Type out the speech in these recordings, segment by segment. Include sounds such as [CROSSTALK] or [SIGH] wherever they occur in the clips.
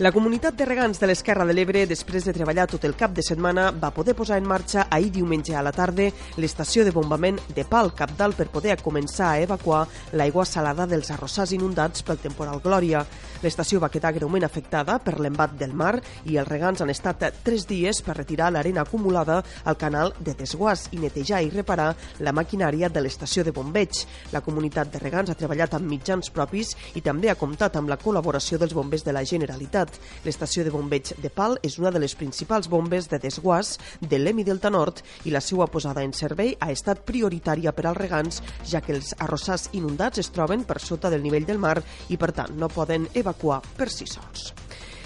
La comunitat de regants de l'Esquerra de l'Ebre, després de treballar tot el cap de setmana, va poder posar en marxa ahir diumenge a la tarda l'estació de bombament de Pal, capdalt per poder començar a evacuar l'aigua salada dels arrossars inundats pel temporal Glòria. L'estació va quedar greument afectada per l'embat del mar i els regants han estat tres dies per retirar l'arena acumulada al canal de desguàs i netejar i reparar la maquinària de l'estació de bombeig. La comunitat de regants ha treballat amb mitjans propis i també ha comptat amb la col·laboració dels bombers de la Generalitat ciutat. L'estació de bombeig de Pal és una de les principals bombes de desguàs de l'Emi Delta Nord i la seva posada en servei ha estat prioritària per als regants, ja que els arrossars inundats es troben per sota del nivell del mar i, per tant, no poden evacuar per si sols.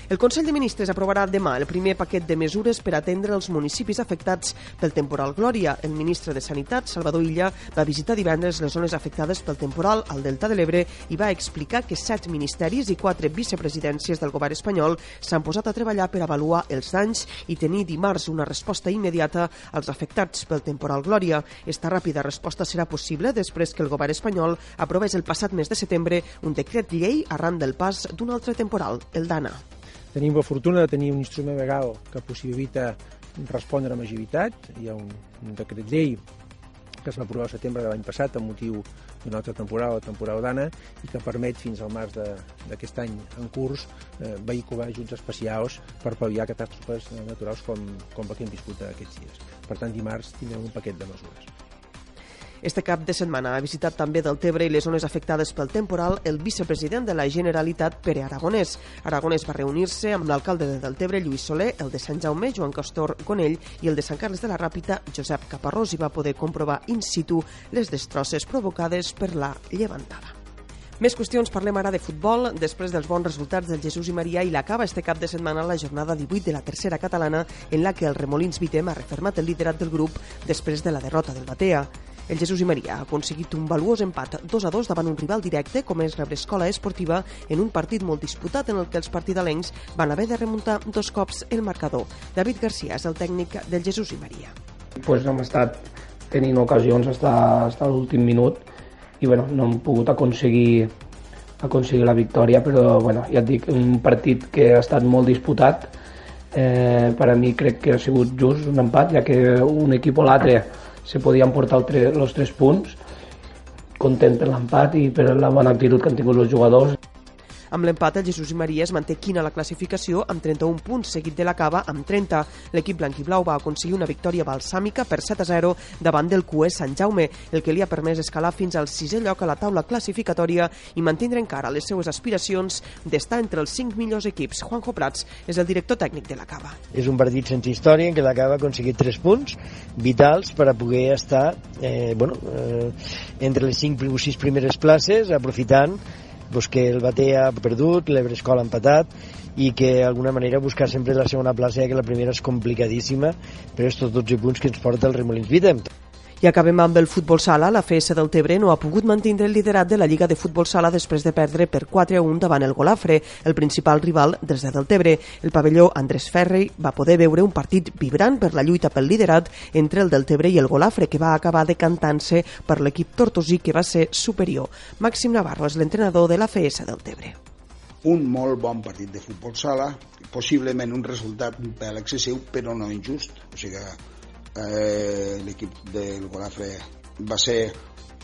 El Consell de Ministres aprovarà demà el primer paquet de mesures per atendre els municipis afectats pel temporal Glòria. El ministre de Sanitat, Salvador Illa, va visitar divendres les zones afectades pel temporal al Delta de l'Ebre i va explicar que set ministeris i quatre vicepresidències del govern espanyol s'han posat a treballar per avaluar els danys i tenir dimarts una resposta immediata als afectats pel temporal Glòria. Esta ràpida resposta serà possible després que el govern espanyol aprovés el passat mes de setembre un decret llei arran del pas d'un altre temporal, el d'Anna. Tenim la fortuna de tenir un instrument legal que possibilita respondre amb agilitat. Hi ha un, un decret llei que es va aprovar al setembre de l'any passat amb motiu d'una altra temporada, la temporada d'Anna, i que permet fins al març d'aquest any en curs eh, vehicular ajuts especials per pal·liar catàstrofes naturals com, com la que hem viscut aquests dies. Per tant, dimarts tindrem un paquet de mesures. Este cap de setmana ha visitat també del Tebre i les zones afectades pel temporal el vicepresident de la Generalitat, Pere Aragonès. Aragonès va reunir-se amb l'alcalde de Deltebre, Lluís Soler, el de Sant Jaume, Joan Castor Gonell, i el de Sant Carles de la Ràpita, Josep Caparrós, i va poder comprovar in situ les destrosses provocades per la llevantada. Més qüestions, parlem ara de futbol. Després dels bons resultats del Jesús i Maria i l'acaba este cap de setmana la jornada 18 de la tercera catalana en la que el Remolins Vitem ha refermat el liderat del grup després de la derrota del Batea. El Jesús i Maria ha aconseguit un valuós empat 2 a 2 davant un rival directe com és Rebre Escola Esportiva en un partit molt disputat en el que els partidalencs van haver de remuntar dos cops el marcador. David Garcia és el tècnic del Jesús i Maria. Pues hem estat tenint ocasions fins a l'últim minut i bueno, no hem pogut aconseguir aconseguir la victòria, però bueno, ja et dic, un partit que ha estat molt disputat eh, per a mi crec que ha sigut just un empat, ja que un equip o l'altre se podien portar els tres punts content per l'empat i per la bona actitud que han tingut els jugadors. Amb l'empat, el Jesús i Maria es manté quina la classificació amb 31 punts, seguit de la Cava amb 30. L'equip blanquiblau va aconseguir una victòria balsàmica per 7 a 0 davant del QE Sant Jaume, el que li ha permès escalar fins al sisè lloc a la taula classificatòria i mantindre encara les seues aspiracions d'estar entre els 5 millors equips. Juanjo Prats és el director tècnic de la Cava. És un partit sense història en què la Cava ha aconseguit 3 punts vitals per a poder estar eh, bueno, eh, entre les 5 o 6 primeres places, aprofitant pues que el Baté ha perdut, l'Ebrescol ha empatat i que d'alguna manera buscar sempre la segona plaça, ja que la primera és complicadíssima, però és tots 12 punts que ens porta el Remolins Vitem. I acabem amb el futbol sala. La FS del Tebre no ha pogut mantenir el liderat de la Lliga de Futbol Sala després de perdre per 4 a 1 davant el Golafre, el principal rival des de del Tebre. El pavelló Andrés Ferri va poder veure un partit vibrant per la lluita pel liderat entre el del Tebre i el Golafre, que va acabar decantant-se per l'equip tortosí que va ser superior. Màxim Navarro és l'entrenador de la FS del Tebre un molt bon partit de futbol sala, possiblement un resultat un pèl excessiu, però no injust. O sigui, eh, l'equip del Golafre va ser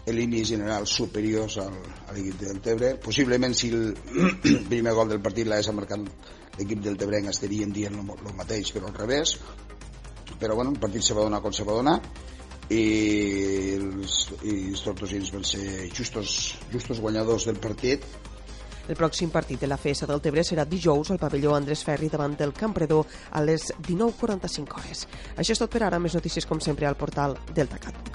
en línies generals superiors al, a l'equip del Tebre. Possiblement si el [CLEARS THROAT] primer gol del partit l'hagués marcat l'equip del Tebrenc estaríem dient el mateix, però al revés. Però bueno, el partit se va donar com se va donar i els, i els tortosins van ser justos, justos guanyadors del partit el pròxim partit de la FS del Tebre serà dijous al pavelló Andrés Ferri davant del Campredor a les 19.45 hores. Això és tot per ara. Més notícies, com sempre, al portal deltacat.cat.